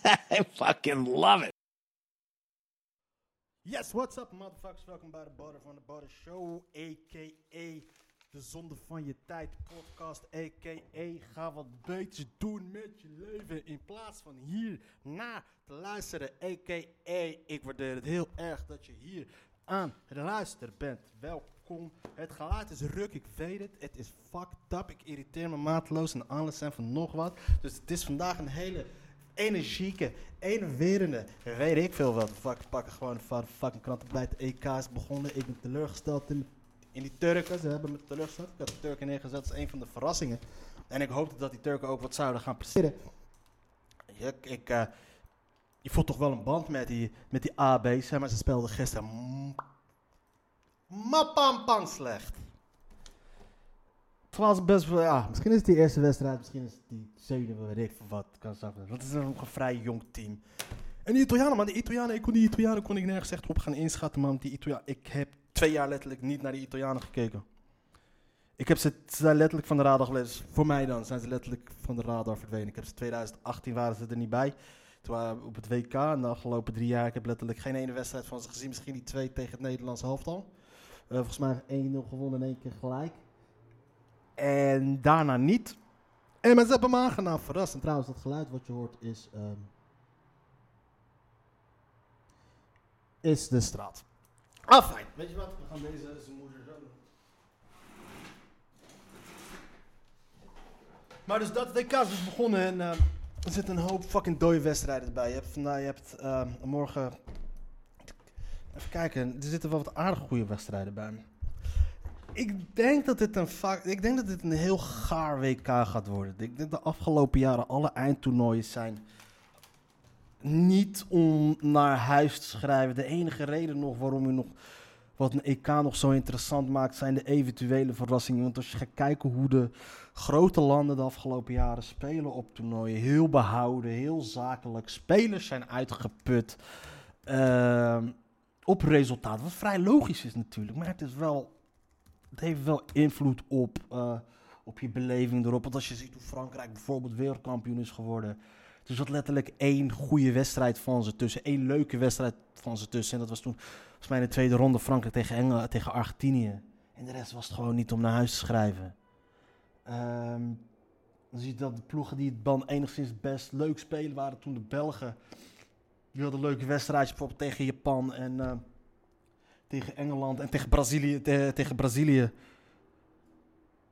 I fucking love it. Yes, what's up motherfuckers? Welkom bij de Butter van de Butter Show, a.k.a. de Zonde van je tijd podcast, a.k.a. ga wat beters doen met je leven in plaats van hier naar te luisteren, a.k.a. ik waardeer het heel erg dat je hier aan het luisteren bent. Welkom. Het geluid is ruk, ik weet het. Het is fucked up. Ik irriteer me mateloos en alles en van nog wat. Dus het is vandaag een hele energieke, enerverende, weet ik veel wat. Fuck, pakken gewoon van fucking kranten bij het EK is begonnen. Ik ben teleurgesteld in, in die Turken. Ze hebben me teleurgesteld. Ik had de Turken neergezet als een van de verrassingen. En ik hoopte dat die Turken ook wat zouden gaan presteren. Ik, ik, eh, je voelt toch wel een band met die, met die AB's, maar ze speelden gisteren mm, mapampang slecht. Was best wel, ja, misschien is het die eerste wedstrijd, misschien is het die zenuwen, weet ik wat. Kan het is een vrij jong team. En die Italianen, man, die Italianen, ik kon die Italianen kon ik nergens echt op gaan inschatten, man. Die Italianen, ik heb twee jaar letterlijk niet naar die Italianen gekeken. Ik heb ze, ze zijn letterlijk van de radar gelezen. Voor mij dan zijn ze letterlijk van de radar verdwenen. Ik heb ze 2018 waren ze er niet bij. Toen waren we op het WK en de afgelopen drie jaar. Ik heb letterlijk geen ene wedstrijd van ze gezien. Misschien die twee tegen het Nederlands halftal. Eh, volgens mij 1-0 gewonnen en één keer gelijk. En daarna niet. En maar ze hebben me aangenaam verrast. En trouwens, dat geluid wat je hoort is... ehm, is de straat. Ah, fijn. Weet je wat? We gaan deze zijn moeder zo doen. Maar dus dat WK is dus begonnen en eh, er zitten een hoop fucking dode wedstrijden bij. Je hebt, vandaag, je hebt eh, morgen... Even kijken, er zitten wel wat aardige goede wedstrijden bij. Ik denk dat dit een, ik denk dat dit een heel gaar WK gaat worden. Ik denk de afgelopen jaren alle eindtoernooien zijn niet om naar huis te schrijven. De enige reden nog waarom u nog wat een EK nog zo interessant maakt, zijn de eventuele verrassingen. Want als je gaat kijken hoe de grote landen de afgelopen jaren spelen op toernooien, heel behouden, heel zakelijk, spelers zijn uitgeput ehm, op resultaat. Wat vrij logisch is natuurlijk, maar het is wel het heeft wel invloed op, eh, op je beleving erop. Want als je ziet hoe Frankrijk bijvoorbeeld wereldkampioen is geworden. Er zat letterlijk één goede wedstrijd van ze tussen. één leuke wedstrijd van ze tussen. En dat was toen volgens mij in de tweede ronde Frankrijk tegen, Engel, tegen Argentinië. En de rest was het gewoon niet om naar huis te schrijven. Ehm, dan zie je dat de ploegen die het dan enigszins best leuk spelen waren toen de Belgen. Die hadden leuke wedstrijdjes bijvoorbeeld tegen Japan en eh, tegen Engeland en tegen Brazilië, te- tegen Brazilië.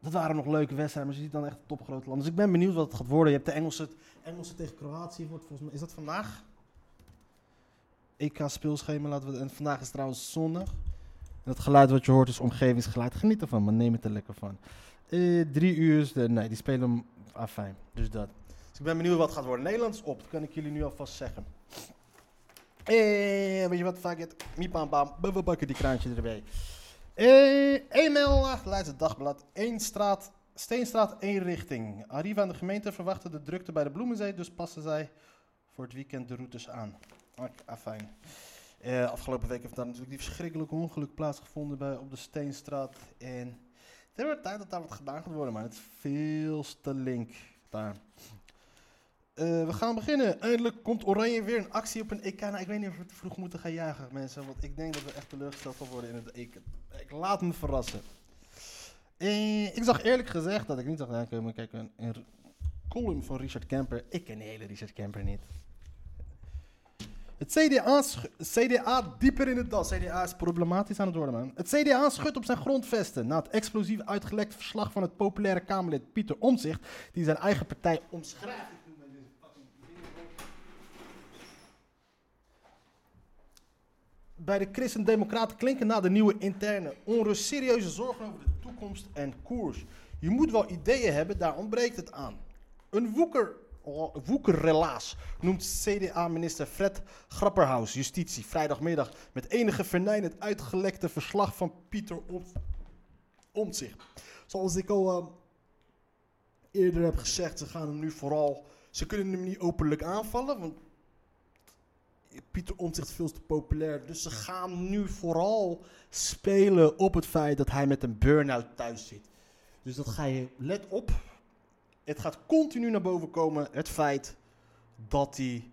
Dat waren nog leuke wedstrijden, maar je ziet dan echt topgrote landen. Dus ik ben benieuwd wat het gaat worden. Je hebt de Engelse, Engelse tegen Kroatië, wordt volgens mij, is dat vandaag? EK speelschema laten we, en vandaag is trouwens zondag. En het geluid wat je hoort is omgevingsgeluid. Geniet ervan, maar neem het er lekker van. Eh, drie uur, de, nee, die spelen hem afijn. Dus dat. Dus ik ben benieuwd wat het gaat worden. Nederland is op, dat kan ik jullie nu alvast zeggen. Eh, weet je wat, fuck it. Miepam, bam, we pakken die kraantje erbij. Eh, e-mail, Leidse Dagblad. Eén straat, Steenstraat, één richting. Arriva en de gemeente verwachten de drukte bij de Bloemenzee, dus passen zij voor het weekend de routes aan. Afijn. Eh, afgelopen week heeft daar natuurlijk die verschrikkelijke ongeluk plaatsgevonden bij, op de Steenstraat. En het wordt tijd dat daar wat gedaan gaat worden, maar het is veel te link daar. Eh, we gaan beginnen. Eindelijk komt Oranje weer in actie op een EK. Nou, ik weet niet of we te vroeg moeten gaan jagen, mensen. Want ik denk dat we echt teleurgesteld gaan worden in het EK. Ik laat me verrassen. Eh, ik zag eerlijk gezegd dat ik niet zag aankomen. Kijk, een, column van Richard Kemper. Ik ken de hele Richard Kemper niet. Het CDA, CDA dieper in het dal. CDA is problematisch aan het worden, man. Het CDA schudt op zijn grondvesten na het explosief uitgelekt verslag van het populaire Kamerlid Pieter Omtzigt, die zijn eigen partij omschrijft. Ik doe mijn deze fucking ding op. Bij de Christen-Democraten klinken na de nieuwe interne onrust serieuze zorgen over de toekomst en koers. Je moet wel ideeën hebben, daar ontbreekt het aan. Een woeker woekerrelaas, noemt CDA-minister Fred Grapperhaus, justitie, vrijdagmiddag met enige vernijn het uitgelekte verslag van Pieter Omtzigt. Zoals ik al uh, eerder heb gezegd, ze gaan hem nu vooral, ze kunnen hem niet openlijk aanvallen, want Pieter Omtzigt veel te populair. Dus ze gaan nu vooral spelen op het feit dat hij met een burn-out thuis zit. Dus dat ga je, let op, het gaat continu naar boven komen, het feit dat hij,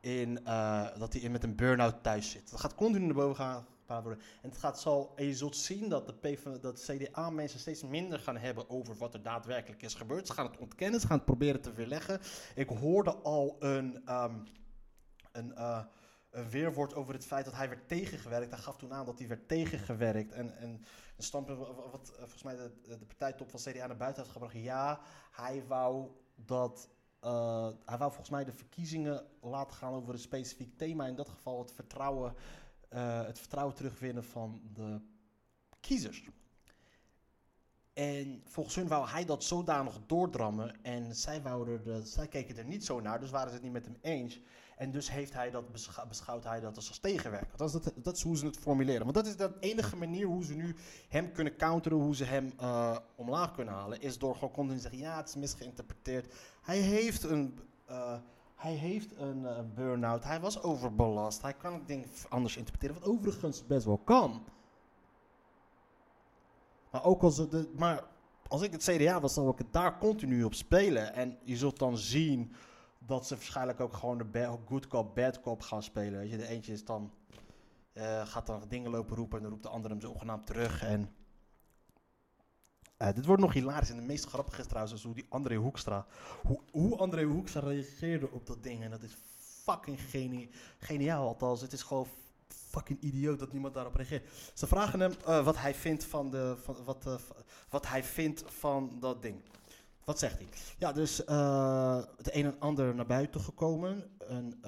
in, uh, dat hij in met een burn-out thuis zit. Dat gaat continu naar boven gaan. Worden. En, het gaat en je zult zien dat de, dat CDA-mensen steeds minder gaan hebben over wat er daadwerkelijk is gebeurd. Ze gaan het ontkennen, ze gaan het proberen te weerleggen. Ik hoorde al een, um, een, uh, weerwoord over het feit dat hij werd tegengewerkt. Hij gaf toen aan dat hij werd tegengewerkt. En, en een standpunt wat uh, volgens mij de, de partijtop van CDA naar buiten had gebracht. Ja, hij wou dat. Uh, hij wou volgens mij de verkiezingen laten gaan over een specifiek thema. In dat geval het vertrouwen, het vertrouwen terugwinnen van de kiezers. En volgens hun wou hij dat zodanig doordrammen. En zij, wouden de, zij keken er niet zo naar, dus waren ze het niet met hem eens. En dus heeft hij dat beschouwt hij dat als, tegenwerker. Dat is, dat, is hoe ze het formuleren. Want dat is de enige manier hoe ze nu hem kunnen counteren, hoe ze hem uh, omlaag kunnen halen, is door gewoon continu te zeggen, ja, het is misgeïnterpreteerd. Hij heeft een... Uh, hij heeft een burn-out, hij was overbelast, hij kan het ding anders interpreteren, wat overigens best wel kan. Maar ook als, maar als ik het CDA was, zou ik het daar continu op spelen. En je zult dan zien dat ze waarschijnlijk ook gewoon de good cop, bad cop gaan spelen. Weet je, de eentje is dan, uh, gaat dan dingen lopen roepen en dan roept de andere hem zogenaamd terug. En uh, dit wordt nog hilarisch. En de meest grappige is trouwens hoe die André Hoekstra, hoe, hoe André Hoekstra reageerde op dat ding. En dat is fucking geni geniaal. Althans, het is gewoon fucking idioot dat niemand daarop reageert. Ze vragen hem uh, wat hij vindt van, de, van wat, uh, wat hij vindt van dat ding. Wat zegt hij? Ja, dus uh, het een en ander naar buiten gekomen. Een,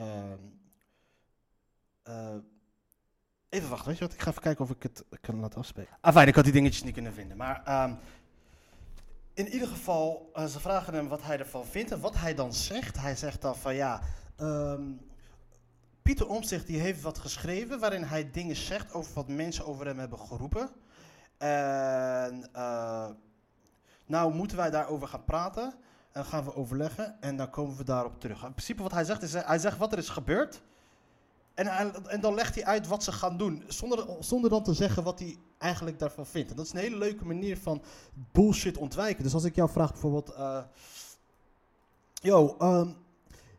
even wachten, weet je wat? Ik ga even kijken of ik het kan laten afspelen. Fijn, ik had die dingetjes niet kunnen vinden. Maar um, in ieder geval, ze vragen hem wat hij ervan vindt en wat hij dan zegt. Hij zegt dan van ja, um, Pieter Omtzigt die heeft wat geschreven waarin hij dingen zegt over wat mensen over hem hebben geroepen. En uh, nou moeten wij daarover gaan praten en gaan we overleggen en dan komen we daarop terug. In principe wat hij zegt is, hij zegt wat er is gebeurd en, en dan legt hij uit wat ze gaan doen zonder, zonder dan te zeggen wat hij eigenlijk daarvan vindt. En dat is een hele leuke manier van bullshit ontwijken. Dus als ik jou vraag bijvoorbeeld, uh, yo, um,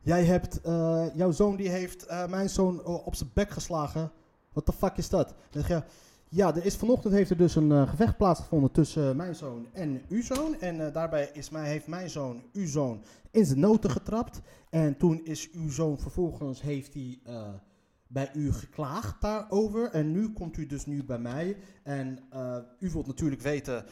Jij hebt, uh, jouw zoon die heeft uh, mijn zoon op zijn bek geslagen. Wat de fuck is dat? Dan zeg je, ja, er is vanochtend heeft er dus een gevecht plaatsgevonden tussen mijn zoon en uw zoon. En daarbij is mij, heeft mijn zoon uw zoon in zijn noten getrapt. En toen is uw zoon vervolgens heeft hij bij u geklaagd daarover. En nu komt u dus nu bij mij. En u wilt natuurlijk weten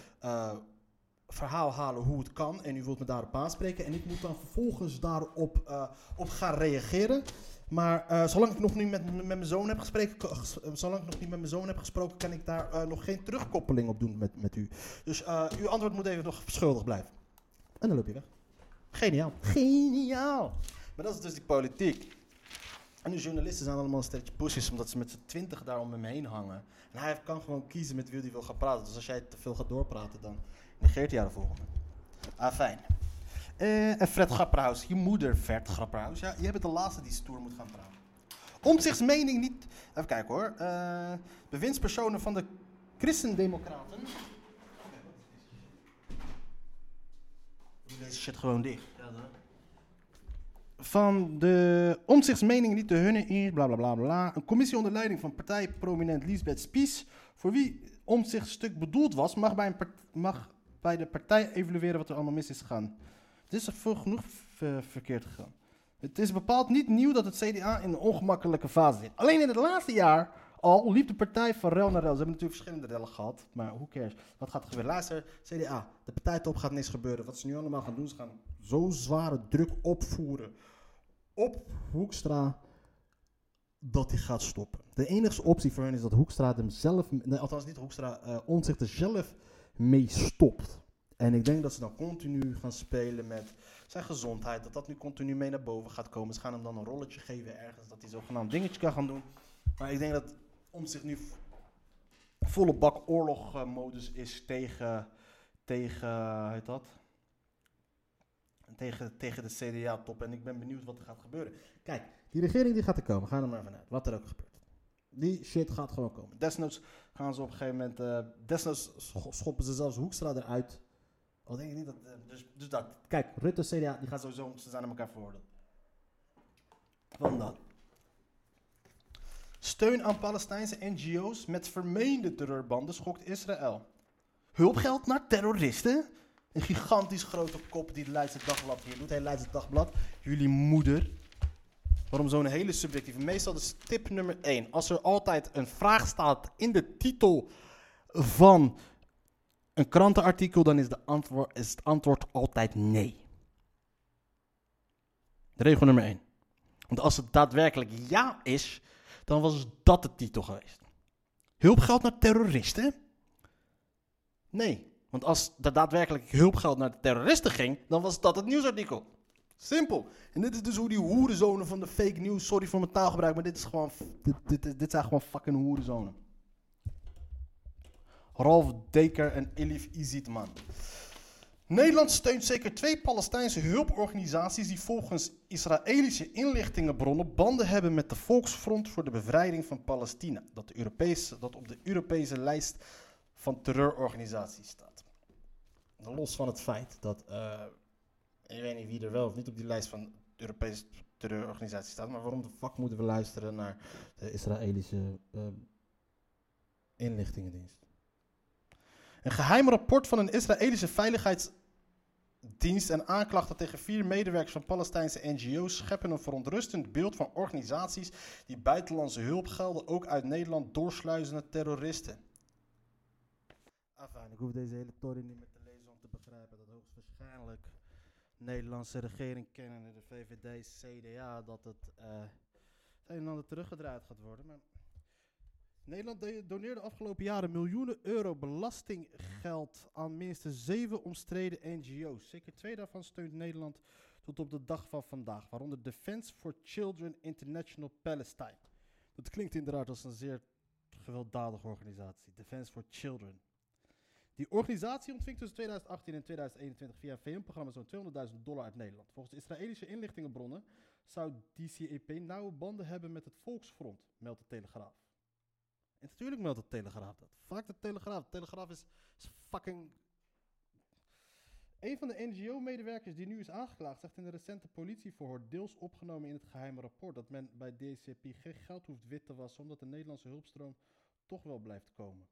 verhaal halen hoe het kan en u wilt me daarop aanspreken en ik moet dan vervolgens daarop uh, op gaan reageren. Maar uh, zolang ik nog niet met, met mijn zoon heb gesproken, zolang ik nog niet met mijn zoon heb gesproken, kan ik daar uh, nog geen terugkoppeling op doen met, met u. Dus uw antwoord moet even nog schuldig blijven. En dan loop je weg. Geniaal. Geniaal. Maar dat is dus die politiek. En de journalisten zijn allemaal een stelletje pussies, omdat ze met z'n twintig daar om hem heen hangen. En hij kan gewoon kiezen met wie hij wil gaan praten. Dus als jij te veel gaat doorpraten, dan negeert hij de volgende. Ah, fijn. Uh, en Fred Grapperhaus, je moeder Fred Grapperhaus. Ja, jij bent de laatste die stoer moet gaan praten. Omtzichtsmening niet... Even kijken hoor. Uh, bewindspersonen van de Christendemocraten... Deze shit gewoon dicht. Van de omzichtsmening niet de hunne is, bla bla bla bla. Een commissie onder leiding van partijprominent Lisbeth Spies, voor wie omzichtstuk bedoeld was, mag bij, een mag bij de partij evalueren wat er allemaal mis is gegaan. Het is er genoeg verkeerd gegaan. Het is bepaald niet nieuw dat het CDA in een ongemakkelijke fase zit. Alleen in het laatste jaar al liep de partij van rel naar rel. Ze hebben natuurlijk verschillende rellen gehad, maar hoe cares? Wat gaat er gebeuren? Luister, CDA, de partijtop gaat niks gebeuren. Wat ze nu allemaal gaan doen, ze gaan zo zware druk opvoeren op Hoekstra dat hij gaat stoppen. De enige optie voor hen is dat Hoekstra hem zelf, althans niet Hoekstra, uh, zelf mee stopt. En ik denk dat ze dan continu gaan spelen met zijn gezondheid. Dat dat nu continu mee naar boven gaat komen. Ze gaan hem dan een rolletje geven ergens. Dat hij zogenaamd dingetje kan gaan doen. Maar ik denk dat om zich nu volle bak oorlogmodus is tegen, tegen, heet dat? Tegen, tegen de CDA-top. En ik ben benieuwd wat er gaat gebeuren. Kijk, die regering die gaat er komen. Ga er maar vanuit. Wat er ook gebeurt. Die shit gaat gewoon komen. Desnoods gaan ze op een gegeven moment... eh desnoods scho- schoppen ze zelfs Hoekstra eruit. Al denk ik niet dat... eh, dus, dus dat. Kijk, Rutte, CDA, die gaan sowieso... Ze zijn aan elkaar veroordeeld. Van dat. Steun aan Palestijnse NGO's met vermeende terreurbanden schokt Israël. Hulpgeld naar terroristen? Een gigantisch grote kop die het Leidse Dagblad hier doet. Hey, Leidse Dagblad, jullie moeder. Waarom zo'n hele subjectieve? Meestal is tip nummer 1. Als er altijd een vraag staat in de titel van een krantenartikel, dan is, de antwoord, is het antwoord altijd nee. Regel nummer 1. Want als het daadwerkelijk ja is, dan was dat de titel geweest. Hulpgeld naar terroristen? Nee. Want als er daadwerkelijk hulpgeld naar de terroristen ging, dan was dat het nieuwsartikel. Simpel. En dit is dus hoe die hoerenzonen van de fake news, sorry voor mijn taalgebruik, maar dit, is gewoon, dit, dit, dit zijn gewoon fucking hoerenzonen. Ralf Deker en Elif Izitman. Nederland steunt zeker twee Palestijnse hulporganisaties die volgens Israëlische inlichtingenbronnen banden hebben met de Volksfront voor de bevrijding van Palestina, dat, de Europese, dat op de Europese lijst van terreurorganisaties staat. Los van het feit dat, eh, ik weet niet wie er wel of niet op die lijst van Europese terreurorganisaties staat, maar waarom de fuck moeten we luisteren naar de Israëlische eh, inlichtingendienst? Een geheim rapport van een Israëlische veiligheidsdienst en aanklachten tegen vier medewerkers van Palestijnse NGO's scheppen een verontrustend beeld van organisaties die buitenlandse hulpgelden ook uit Nederland doorsluizen naar terroristen. Afijn, ik hoef deze hele tory niet meer te lezen om te begrijpen dat hoogstwaarschijnlijk Nederlandse regering kennen, de VVD, CDA, dat het eh, het een en ander teruggedraaid gaat worden. Maar Nederland de- doneerde afgelopen jaren miljoenen euro belastinggeld aan minstens zeven omstreden NGO's. Zeker twee daarvan steunt Nederland tot op de dag van vandaag, waaronder Defense for Children International Palestine. Dat klinkt inderdaad als een zeer gewelddadige organisatie, Defense for Children. Die organisatie ontving tussen 2018 en 2021 via VN-programma zo'n 200.000 dollar uit Nederland. Volgens de Israëlische inlichtingenbronnen zou DCEP nauwe banden hebben met het Volksfront, meldt de Telegraaf. En natuurlijk meldt de Telegraaf dat. Fuck de Telegraaf. De Telegraaf is, fucking... Een van de NGO-medewerkers die nu is aangeklaagd zegt in een recente politieverhoor deels opgenomen in het geheime rapport dat men bij DCP geen geld hoeft wit te wassen omdat de Nederlandse hulpstroom toch wel blijft komen.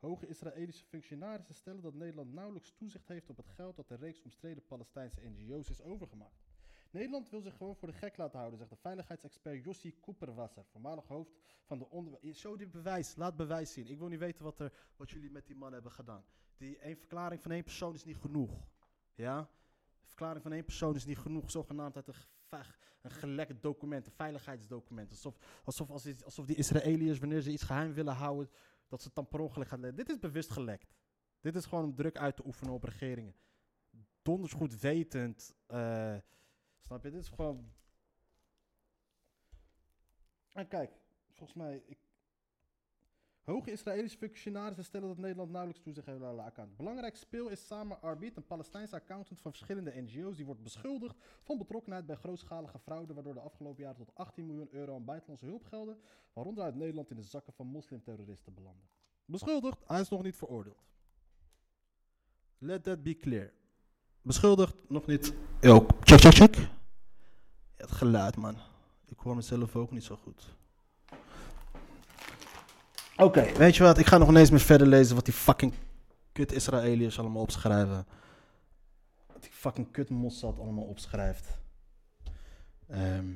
Hoge Israëlische functionarissen stellen dat Nederland nauwelijks toezicht heeft op het geld dat de reeks omstreden Palestijnse NGO's is overgemaakt. Nederland wil zich gewoon voor de gek laten houden, zegt de veiligheidsexpert Jossi Koeperwasser, voormalig hoofd van de onder... Show dit bewijs, laat bewijs zien. Ik wil niet weten wat, er, wat jullie met die man hebben gedaan. Die een verklaring van één persoon is niet genoeg. Ja? Een verklaring van één persoon is niet genoeg, zogenaamd uit een, een gelekt document, een veiligheidsdocument. Alsof, alsof, alsof die Israëliërs, wanneer ze iets geheim willen houden, dat ze het dan per ongeluk gaan lekken. Dit is bewust gelekt. Dit is gewoon druk uit te oefenen op regeringen. Donders goed wetend. eh, snap je? Dit is gewoon. En kijk, volgens mij. Ik... Hoge Israëlische functionarissen stellen dat Nederland nauwelijks toezicht heeft de account. Belangrijk speel is Samer Arbit, een Palestijnse accountant van verschillende NGO's. Die wordt beschuldigd van betrokkenheid bij grootschalige fraude. Waardoor de afgelopen jaren tot 18 miljoen euro aan buitenlandse hulpgelden. waaronder uit Nederland in de zakken van moslimterroristen belanden. Beschuldigd, hij is nog niet veroordeeld. Let that be clear. Beschuldigd, nog niet. Yo, check, check, check. Het geluid, man. Ik hoor mezelf ook niet zo goed. Oké, weet je wat? Ik ga nog ineens meer verder lezen wat die fucking kut Israëliërs allemaal opschrijven. Wat die fucking kut Mossad allemaal opschrijft. Ehm.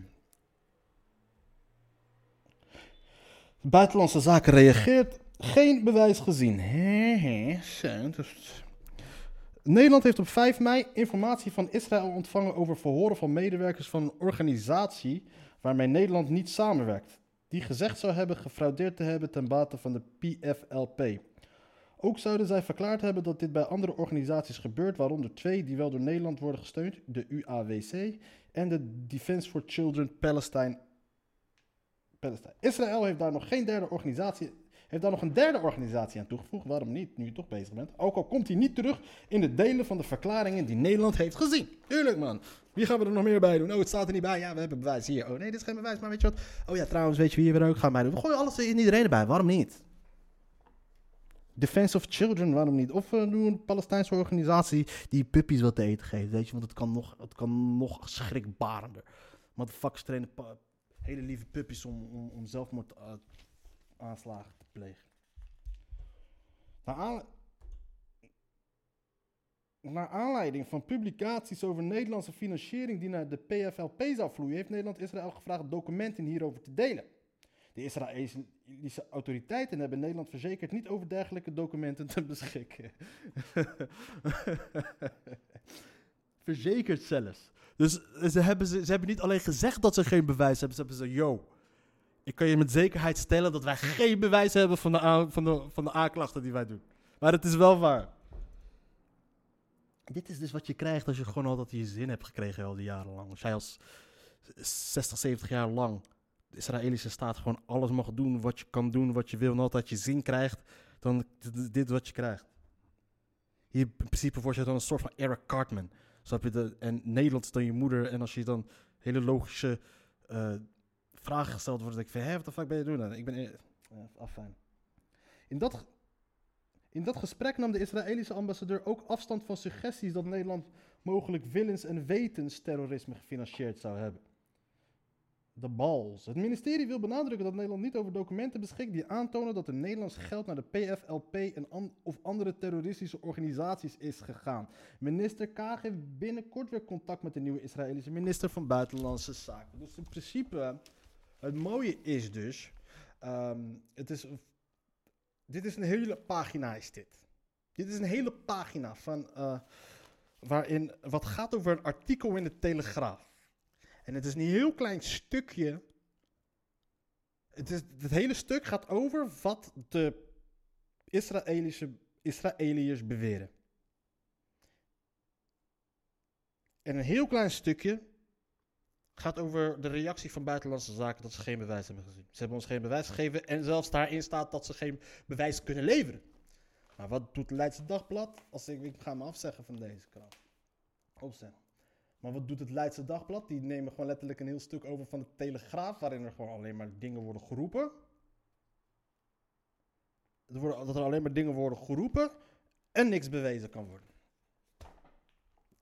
Buitenlandse Zaken reageert. Geen bewijs gezien. Nederland heeft op 5 mei informatie van Israël ontvangen over verhoren van medewerkers van een organisatie waarmee Nederland niet samenwerkt. Die gezegd zou hebben gefraudeerd te hebben ten bate van de PFLP. Ook zouden zij verklaard hebben dat dit bij andere organisaties gebeurt, waaronder twee die wel door Nederland worden gesteund, de UAWC en de Defense for Children Palestine. Palestine. Israël heeft daar nog geen derde organisatie, heeft daar nog een derde organisatie aan toegevoegd. Waarom niet, nu je toch bezig bent? Ook al komt hij niet terug in de delen van de verklaringen die Nederland heeft gezien. Tuurlijk man. Wie gaan we er nog meer bij doen? Oh, het staat er niet bij. Ja, we hebben bewijs hier. Oh nee, dit is geen bewijs, maar weet je wat? Oh ja, trouwens, weet je wie hier weer ook gaat bij doen? We gooien alles en iedereen erbij. Waarom niet? Defense of Children, waarom niet? Of uh, doe een Palestijnse organisatie die puppies wat te eten geeft, weet je? Want het kan nog, het kan nog schrikbarender. Motherfuckers trainen hele lieve puppies om, om, om zelfmoord uh, aanslagen Naar, aan- naar aanleiding van publicaties over Nederlandse financiering die naar de PFLP zou vloeien, heeft Nederland Israël gevraagd documenten hierover te delen. De Israëlische autoriteiten hebben Nederland verzekerd niet over dergelijke documenten te beschikken. verzekerd zelfs. Dus ze hebben, ze, ze hebben niet alleen gezegd dat ze geen bewijs hebben, ze hebben ze, yo, ik kan je met zekerheid stellen dat wij geen bewijs hebben van de, aan- van de, van de aanklachten die wij doen. Maar het is wel waar. Dit is dus wat je krijgt als je gewoon altijd je zin hebt gekregen al die jaren lang. Als jij als 60, 70 jaar lang de Israëlische staat gewoon alles mag doen wat je kan doen, wat je wil en altijd je zin krijgt, dan is dit wat je krijgt. Hier in principe word je dan een soort van Eric Cartman. Snap je? De, en Nederland is dan je moeder en als je dan hele logische eh, vragen gesteld wordt, dan denk ik van, hé, wat de fuck ben je doen dan? Ik ben... eh, afijn. In dat, in dat gesprek nam de Israëlische ambassadeur ook afstand van suggesties dat Nederland mogelijk willens- en wetensterrorisme gefinancierd zou hebben. De bals. Het ministerie wil benadrukken dat Nederland niet over documenten beschikt die aantonen dat er Nederlands geld naar de PFLP en of andere terroristische organisaties is gegaan. Minister Kaag heeft binnenkort weer contact met de nieuwe Israëlische minister van Buitenlandse Zaken. Dus in principe, het mooie is dus, ehm, het is, dit is een hele pagina is dit. Dit is een hele pagina van, eh, waarin, wat gaat over een artikel in de Telegraaf. En het is een heel klein stukje. Het, is, het hele stuk gaat over wat de Israëlische, Israëliërs beweren. En een heel klein stukje gaat over de reactie van buitenlandse zaken dat ze geen bewijs hebben gezien. Ze hebben ons geen bewijs gegeven en zelfs daarin staat dat ze geen bewijs kunnen leveren. Maar wat doet het Leidse Dagblad? Als ik, ga me afzeggen van deze krant. Opzeggen. Maar wat doet het Leidse Dagblad? Die nemen gewoon letterlijk een heel stuk over van de Telegraaf, waarin er gewoon alleen maar dingen worden geroepen. Er dat er alleen maar dingen worden geroepen en niks bewezen kan worden.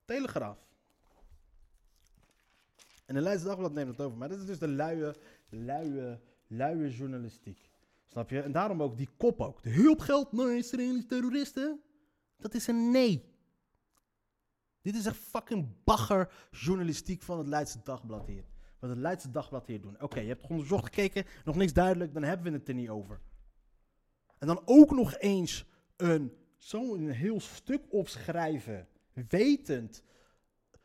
Telegraaf. En de Leidse Dagblad neemt het over. Maar dat is dus de luie, luie, luie journalistiek. Snap je? En daarom ook die kop ook. De hulpgeld naar Israëlische terroristen. Dat is een nee. Dit is echt fucking bagger journalistiek van het Leidse Dagblad hier. Wat het Leidse Dagblad hier doen. Oké, je hebt onderzocht gekeken, nog niks duidelijk, dan hebben we het er niet over. En dan ook nog eens een, zo'n heel stuk opschrijven, wetend.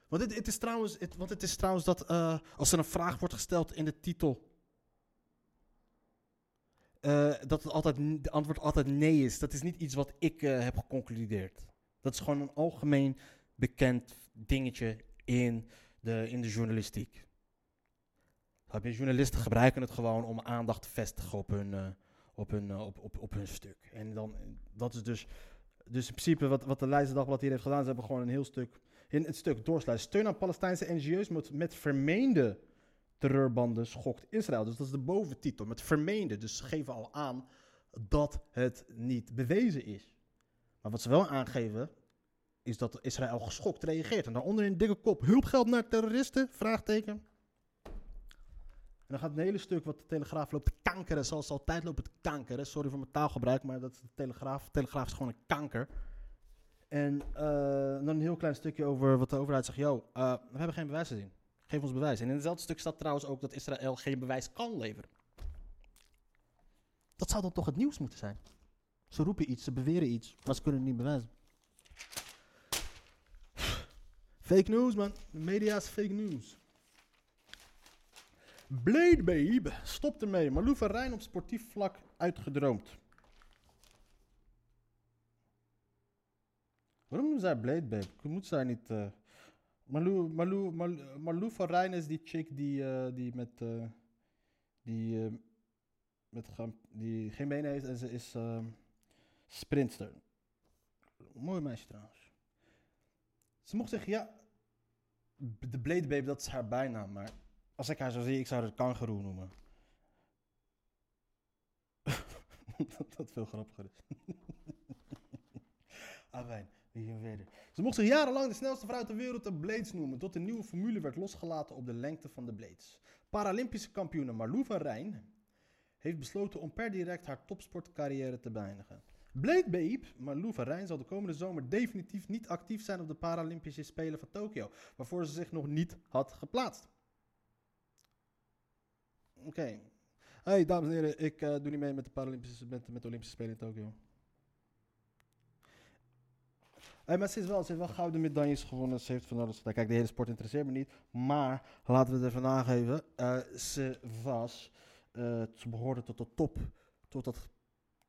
Want het, het is trouwens, het, want het is trouwens dat eh, als er een vraag wordt gesteld in de titel, eh, dat het altijd, de antwoord altijd nee is. Dat is niet iets wat ik eh, heb geconcludeerd. Dat is gewoon een algemeen bekend dingetje in de, in de journalistiek. Journalisten gebruiken het gewoon om aandacht te vestigen op hun, op hun, op, op, op hun stuk. En dan, dat is dus, dus in principe wat, wat de Leidse Dagblad hier heeft gedaan. Ze hebben gewoon een heel stuk, in het stuk doorsluiten. Steun aan Palestijnse NGO's met, met vermeende terreurbanden schokt Israël. Dus dat is de boventitel, met vermeende. Dus ze geven al aan dat het niet bewezen is. Maar wat ze wel aangeven, is dat Israël geschokt reageert. En daaronder in dikke kop, hulpgeld naar terroristen? Vraagteken. En dan gaat een hele stuk wat de Telegraaf loopt te kankeren, zoals ze altijd lopen te kankeren. Sorry voor mijn taalgebruik, maar dat is de Telegraaf. De Telegraaf is gewoon een kanker. En eh, dan een heel klein stukje over wat de overheid zegt. Yo, eh, we hebben geen bewijs gezien. Geef ons bewijs. En in hetzelfde stuk staat trouwens ook dat Israël geen bewijs kan leveren. Dat zou dan toch het nieuws moeten zijn? Ze roepen iets, ze beweren iets, maar ze kunnen het niet bewijzen. Fake news, man. De media is fake news. Blade Babe, stop ermee. Malou van Rijn op sportief vlak uitgedroomd. Waarom noemen zij Blade Babe? Moet zij niet... eh Malou, Malou, Malou, van Rijn is die chick die, eh, die met... eh, die, met die geen benen heeft en ze is eh, sprintster. Mooi meisje trouwens. Ze mocht zeggen, ja... De Blade Babe, dat is haar bijnaam, maar... Als ik haar zou zien, ik zou haar kangeroe noemen. dat dat veel grappiger is. Ah, Ze mocht zich jarenlang de snelste vrouw ter wereld de Blades noemen, tot een nieuwe formule werd losgelaten op de lengte van de Blades. Paralympische kampioene Marlou van Rijn heeft besloten om per direct haar topsportcarrière te beëindigen. Blade Babe, Marlou van Rijn, zal de komende zomer definitief niet actief zijn op de Paralympische Spelen van Tokio, waarvoor ze zich nog niet had geplaatst. Oké. Hey, dames en heren, ik eh, doe niet mee met de Paralympische met, met de Olympische Spelen in Tokio. Hey, maar ze, is wel, ze heeft wel gouden medailles gewonnen. Ze heeft van alles gedaan. Kijk, de hele sport interesseert me niet. Maar laten we het even aangeven. eh, ze was. eh, ze behoorde tot de top. Tot, dat,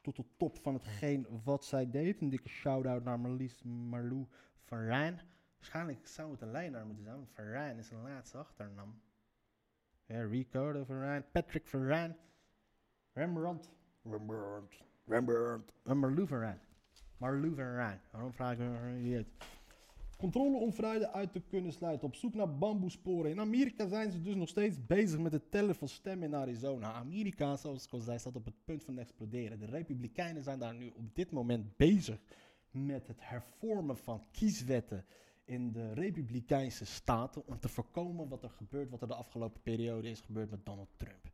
tot de top van hetgeen wat zij deed. Een dikke shout-out naar Marlies Marlou van Rijn. Waarschijnlijk zou het een lijnaar moeten zijn. Want Van Rijn is een laatste achternaam. Ja, Ricardo van Rijn. Patrick van Rijn. Rembrandt. Rembrandt. Rembrandt. En Marlou van Rijn. Marlou van Rijn. Waarom vraag ik me niet? Controle om vrijheid uit te kunnen sluiten. Op zoek naar bamboesporen. In Amerika zijn ze dus nog steeds bezig met het tellen van stemmen in Arizona. Amerika, zoals ik al zei, staat op het punt van exploderen. De Republikeinen zijn daar nu op dit moment bezig met het hervormen van kieswetten in de Republikeinse staten. Om te voorkomen wat er gebeurt, wat er de afgelopen periode is gebeurd met Donald Trump.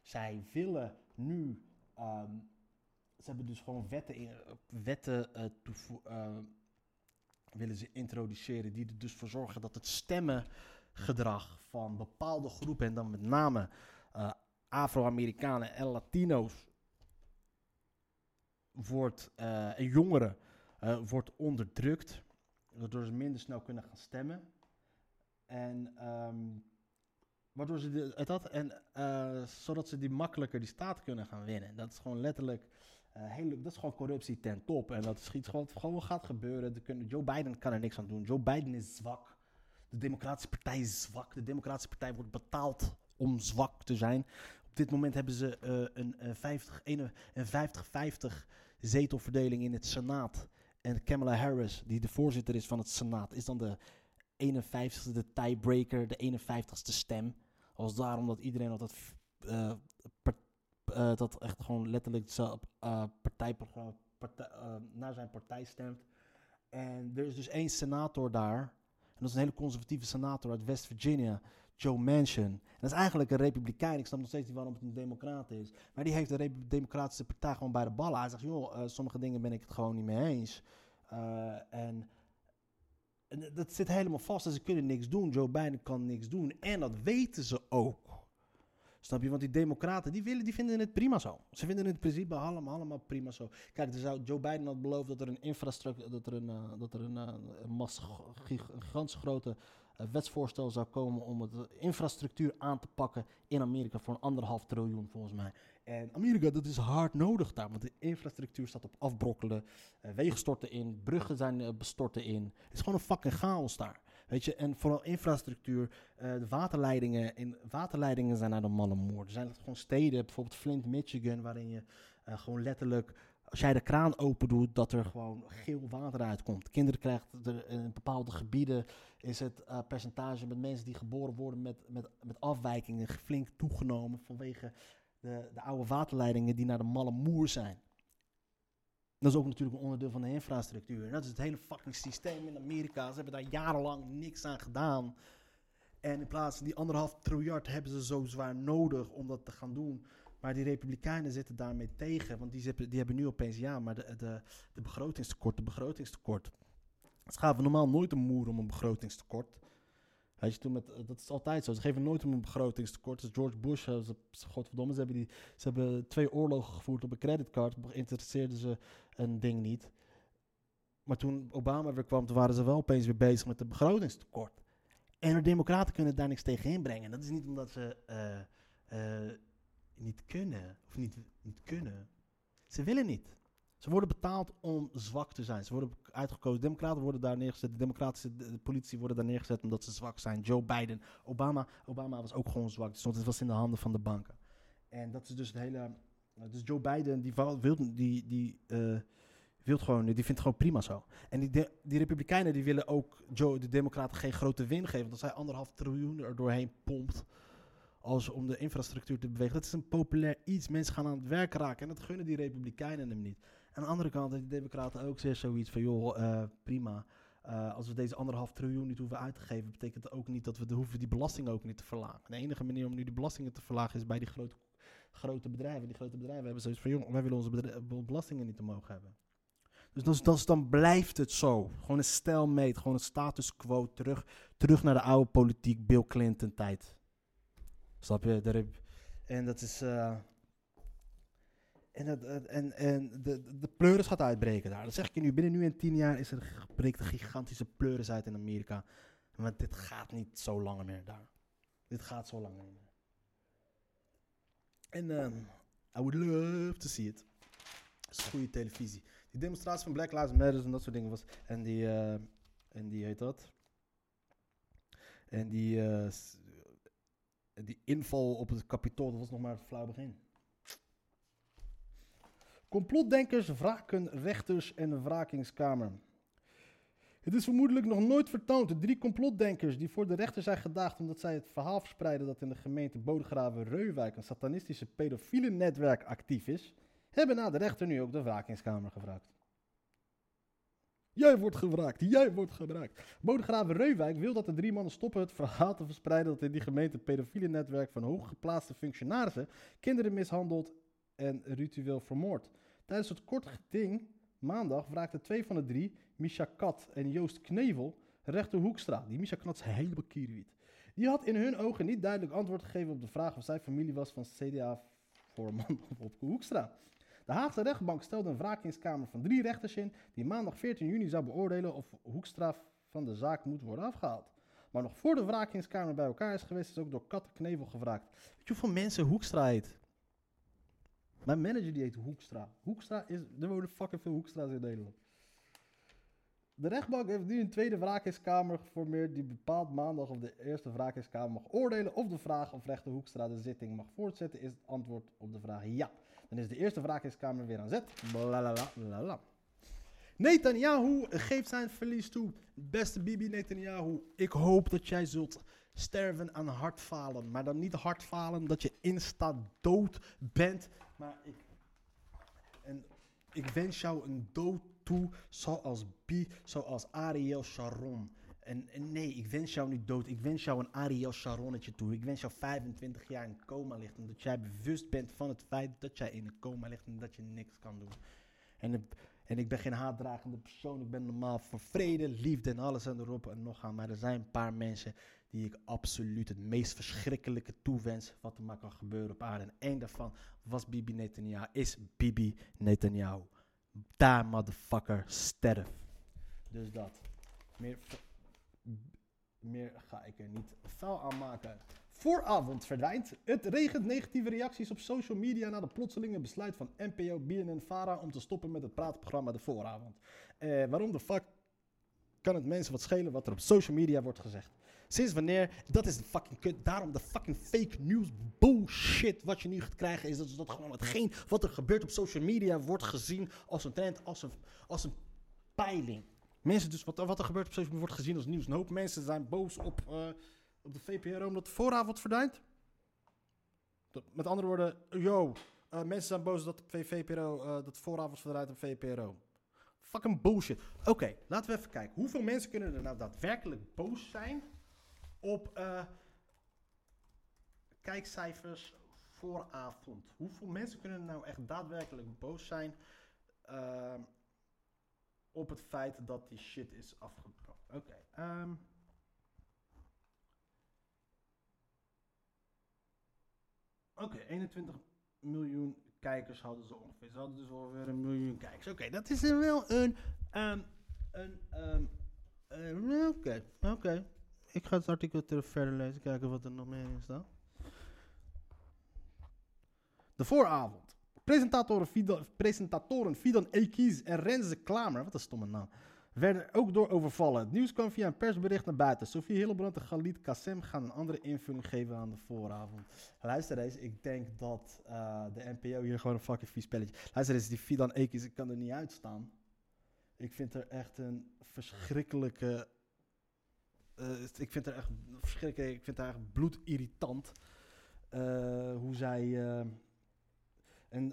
Zij willen nu. ehm, ze hebben dus gewoon wetten, wetten eh, eh, willen ze introduceren die er dus voor zorgen dat het stemmengedrag van bepaalde groepen, en dan met name eh, Afro-Amerikanen en Latino's, wordt, en jongeren, wordt onderdrukt, waardoor ze minder snel kunnen gaan stemmen. En ehm, waardoor ze de, dat, en, zodat ze die makkelijker die staat kunnen gaan winnen. Dat is gewoon letterlijk eh, dat is gewoon corruptie ten top. En dat iets gewoon, gewoon gaat gebeuren. Kunnen, Joe Biden kan er niks aan doen. Joe Biden is zwak. De Democratische Partij is zwak. De Democratische Partij wordt betaald om zwak te zijn. Op dit moment hebben ze eh, een, een 50 een- een 50-50 zetelverdeling in het Senaat. En Kamala Harris, die de voorzitter is van het Senaat, is dan de 51ste de tiebreaker, de 51ste stem. Als daarom dat iedereen altijd eh, eh, dat echt gewoon letterlijk zelf, eh, partijprogramma, partij, eh, naar zijn partij stemt. En er is dus één senator daar. En dat is een hele conservatieve senator uit West Virginia, Joe Manchin. En dat is eigenlijk een republikein. Ik snap nog steeds niet waarom het een democrat is. Maar die heeft de Democratische Partij gewoon bij de ballen. Hij zegt, joh, sommige dingen ben ik het gewoon niet mee eens. En, en dat zit helemaal vast. En ze kunnen niks doen. Joe Biden kan niks doen. En dat weten ze ook. Snap je? Want die democraten, die, willen, die vinden het prima zo. Ze vinden het in principe allemaal, allemaal prima zo. Kijk, er zou, Joe Biden had beloofd dat er een infrastructuur, dat er een, eh, dat er een, eh, een, gigantisch grote eh, wetsvoorstel zou komen om het infrastructuur aan te pakken in Amerika voor een anderhalf triljoen volgens mij. En Amerika, dat is hard nodig daar, want de infrastructuur staat op afbrokkelen. wegen storten in, bruggen zijn bestorten in. Het is gewoon een fucking chaos daar. Weet je, en vooral infrastructuur, eh, de waterleidingen, in, waterleidingen zijn naar de malle moer. Er zijn gewoon steden, bijvoorbeeld Flint, Michigan, waarin je eh, gewoon letterlijk, als jij de kraan open doet, dat er gewoon geel water uitkomt. Kinderen krijgen er in bepaalde gebieden, is het eh, percentage met mensen die geboren worden met, met, met afwijkingen flink toegenomen vanwege de, de oude waterleidingen die naar de malle moer zijn. Dat is ook natuurlijk een onderdeel van de infrastructuur. Dat is het hele fucking systeem in Amerika. Ze hebben daar jarenlang niks aan gedaan. En in plaats van die anderhalf triljard hebben ze zo zwaar nodig om dat te gaan doen. Maar die Republikeinen zitten daarmee tegen. Want die, die hebben nu opeens, ja, maar de, de, de begrotingstekort, de begrotingstekort. Ze gaven normaal nooit een moer om een begrotingstekort. Weet je, toen met, dat is altijd zo. Ze geven nooit om een begrotingstekort. Dus George Bush, eh, ze, godverdomme, ze hebben, die, ze hebben twee oorlogen gevoerd op een creditcard. Interesseerden ze een ding niet. Maar toen Obama weer kwam, toen waren ze wel opeens weer bezig met het begrotingstekort. En de democraten kunnen daar niks tegen inbrengen. Dat is niet omdat ze eh, eh, niet kunnen. Of niet, niet kunnen. Ze willen niet. Ze worden betaald om zwak te zijn. Ze worden uitgekozen. Democraten worden daar neergezet. De democratische de, de politie worden daar neergezet omdat ze zwak zijn. Joe Biden, Obama. Obama was ook gewoon zwak. Dus het was in de handen van de banken. En dat is dus het hele. Dus Joe Biden, die wil, die, die, uh, gewoon, die vindt gewoon prima zo. En die, die Republikeinen die willen ook Joe, de Democraten, geen grote win geven. Want als hij anderhalf triljoen er doorheen pompt als om de infrastructuur te bewegen. Dat is een populair iets. Mensen gaan aan het werk raken. En dat gunnen die Republikeinen hem niet. Aan de andere kant, de Democraten ook zeer zoiets van: joh, uh, prima. Uh, als we deze anderhalf triljoen niet hoeven uit te geven, betekent dat ook niet dat we de, hoeven die belasting ook niet te verlagen. De enige manier om nu die belastingen te verlagen is bij die grote, grote bedrijven. Die grote bedrijven hebben zoiets van: joh, wij willen onze belastingen niet omhoog hebben. Dus dan, dan, dan, blijft het zo. Gewoon een stelmeet, gewoon een status quo terug, terug naar de oude politiek, Bill Clinton tijd. Snap je? Daar en dat is. Uh, en, en, en de, de pleuris gaat uitbreken daar. Dat zeg ik je nu. Binnen nu en tien jaar is er, breekt een gigantische pleuris uit in Amerika. Want dit gaat niet zo lang meer daar. Dit gaat zo lang meer. En um, I would love to see it. Is goede televisie. Die demonstratie van Black Lives Matter en dat soort dingen was. En die, uh, en die heet dat. En die, uh, die inval op het kapitool, dat was nog maar het flauw begin. Complotdenkers wraken rechters en de wrakingskamer. Het is vermoedelijk nog nooit vertoond. De drie complotdenkers die voor de rechter zijn gedaagd omdat zij het verhaal verspreiden dat in de gemeente Bodegraven-Reuwijk een satanistische pedofiele netwerk actief is, hebben na de rechter nu ook de wrakingskamer gevraagd. Jij wordt gevraagd, jij wordt gevraagd. Bodegraven Reuwijk wil dat de drie mannen stoppen het verhaal te verspreiden dat in die gemeente een pedofiele netwerk van hooggeplaatste functionarissen kinderen mishandelt en ritueel vermoord. Tijdens het korte geding maandag wraakten twee van de drie, Misha Kat en Joost Knevel, rechter Hoekstra. Die Misha Kat is helemaal kierwiet. Die had in hun ogen niet duidelijk antwoord gegeven op de vraag of zij familie was van CDA-voorman op Hoekstra. De Haagse rechtbank stelde een wraakingskamer van drie rechters in, die maandag 14 juni zou beoordelen of Hoekstra van de zaak moet worden afgehaald. Maar nog voor de wraakingskamer bij elkaar is geweest, is ook door Kat Knevel gevraagd. Weet je hoeveel mensen Hoekstra heet? Mijn manager die heet Hoekstra. Hoekstra is, er wonen fucking veel Hoekstra's in Nederland. De rechtbank heeft nu een tweede wraakingskamer geformeerd die bepaalt maandag of de eerste wraakingskamer mag oordelen of de vraag of rechter Hoekstra de zitting mag voortzetten is het antwoord op de vraag ja. Dan is de eerste wraakingskamer weer aan zet. Blablabla. Netanyahu geeft zijn verlies toe. Beste Bibi Netanyahu, ik hoop dat jij zult sterven aan hartfalen. Maar dan niet hartfalen dat je insta dood bent. Maar ik, en ik wens jou een dood toe zoals Bi, zoals Ariel Sharon. En, nee, ik wens jou niet dood. Ik wens jou een Ariel Sharonnetje toe. Ik wens jou 25 jaar in coma ligt. En dat jij bewust bent van het feit dat jij in een coma ligt en dat je niks kan doen. En, en ik ben geen haatdragende persoon. Ik ben normaal voor vrede, liefde en alles en erop en nog aan. Maar er zijn een paar mensen die ik absoluut het meest verschrikkelijke toewens wat er maar kan gebeuren op aarde. En één daarvan was Bibi Netanyahu, is Bibi Netanyahu. Daar, motherfucker, sterf. Dus dat. Meer, meer ga ik er niet vuil aan maken. Vooravond verdwijnt. Het regent negatieve reacties op social media na de plotselinge besluit van NPO, BNN, Vara om te stoppen met het praatprogramma De Vooravond. Eh, waarom de fuck kan het mensen wat schelen wat er op social media wordt gezegd? Sinds wanneer? Dat is de fucking kut. Daarom de fucking fake news bullshit wat je nu gaat krijgen is dat, dat gewoon hetgeen wat er gebeurt op social media wordt gezien als een trend, als een, als een peiling. Mensen dus, wat, wat er gebeurt op social media wordt gezien als nieuws. Een hoop mensen zijn boos op, uh, op de VPRO omdat de vooravond verdwijnt. Met andere woorden, yo, uh, mensen zijn boos dat de VPRO, uh, dat de vooravond op VPRO. Fucking bullshit. Oké, laten we even kijken. Hoeveel mensen kunnen er nou daadwerkelijk boos zijn op uh, kijkcijfers vooravond. Hoeveel mensen kunnen nou echt daadwerkelijk boos zijn uh, op het feit dat die shit is afgebroken? Oké. Um, Oké, okay, 21 miljoen kijkers hadden ze ongeveer. Ze hadden dus alweer een miljoen kijkers. Oké, dat is wel een. Um, een Oké, oké. Ik ga het artikel verder lezen, kijken wat er nog meer in staat. De vooravond. Presentatoren Fidan, presentatoren en Renze Klamer, wat een stomme naam, werden ook door overvallen. Het nieuws kwam via een persbericht naar buiten. Sofie Hillebrand en Galit Kassem gaan een andere invulling geven aan de vooravond. Luister eens, ik denk dat eh, de NPO hier gewoon een fucking vies spelletje... Luister eens, die Fidan Ekiz, ik kan er niet uitstaan. Ik vind er echt een verschrikkelijke... eh, ik vind er echt verschrikkelijk... Ik vind haar echt bloedirritant. eh, hoe zij... eh, en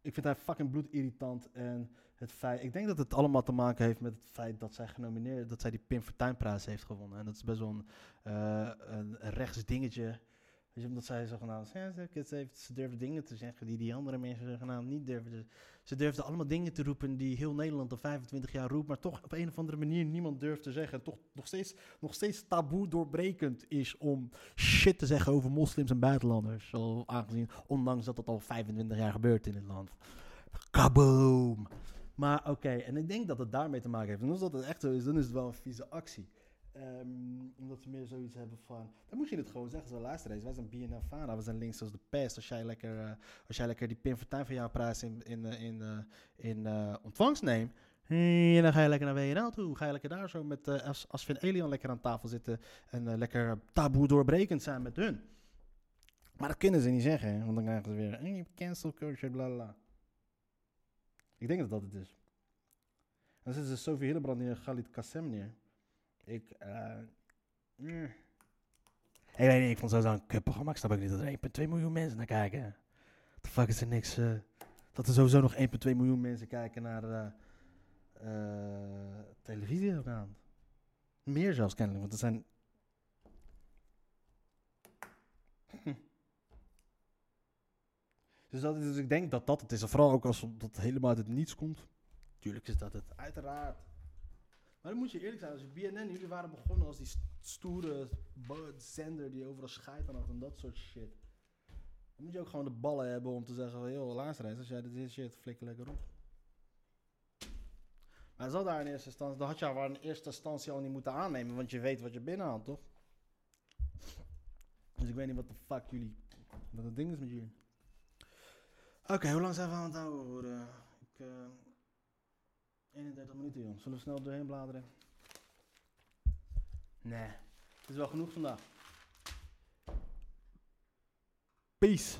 ik vind haar fucking bloedirritant. En het feit... Ik denk dat het allemaal te maken heeft met het feit dat zij genomineerd... Dat zij die Pim Fortuynprijs heeft gewonnen. En dat is best wel een, eh, een rechts dingetje... Weet je, omdat zij zogenaamd, ze, heeft, ze dingen te zeggen die die andere mensen zogenaamd niet durfden. Ze durfde allemaal dingen te roepen die heel Nederland al 25 jaar roept, maar toch op een of andere manier niemand durft te zeggen. En toch nog steeds, nog steeds taboe doorbrekend is om shit te zeggen over moslims en buitenlanders. Zo, aangezien, ondanks dat dat al 25 jaar gebeurt in het land. Kaboom! Maar oké, en ik denk dat het daarmee te maken heeft. En als dat het echt zo is, dan is het wel een vieze actie. Ehm, omdat ze meer zoiets hebben van. Dan moet je het gewoon zeggen. Zo luister eens. Wij zijn BNF Fana. We zijn links als de pest. Als jij lekker, eh, als jij lekker die Pim Fortuyn van jouw prijs in, in, eh, in, eh, ontvangst neemt. En dan ga je lekker naar WNL toe. Ga je lekker daar zo met eh als, als Vin Elian lekker aan tafel zitten. En lekker taboe doorbrekend zijn met hun. Maar dat kunnen ze niet zeggen. Want dan krijgen ze weer. Cancel culture, bla. Ik denk dat dat het is. Dan zetten ze Sofie Hillebrand neer en Galit Kassem neer. Ik, eh. mm. Ik weet niet, ik vond het zo'n kutprogramma. Ik snap ook niet dat er 1,2 miljoen mensen naar kijken. The fuck is er niks... eh, dat er sowieso nog 1,2 miljoen mensen kijken naar eh televisie elke avond. Meer zelfs kennelijk, want er zijn... Dus, dat, is- dus ik denk dat dat het is. Vooral ook als dat helemaal uit het niets komt. Tuurlijk is dat het. Uiteraard. Maar dan moet je eerlijk zijn, als BNN, jullie waren begonnen als die st- stoere zender die overal scheid aan had en dat soort shit. Dan moet je ook gewoon de ballen hebben om te zeggen, joh, luister eens, als jij dit shit, flikker lekker op. Maar zal daar in eerste instantie, dan had je haar in eerste instantie al niet moeten aannemen, want je weet wat je binnenhaalt, toch? Dus ik weet niet wat de fuck jullie, wat het ding is met jullie. Oké, hoe lang zijn we aan het houden? Ik, eh, 31 minuten, joh. Zullen we snel doorheen bladeren? Nee. Het is wel genoeg vandaag. Peace.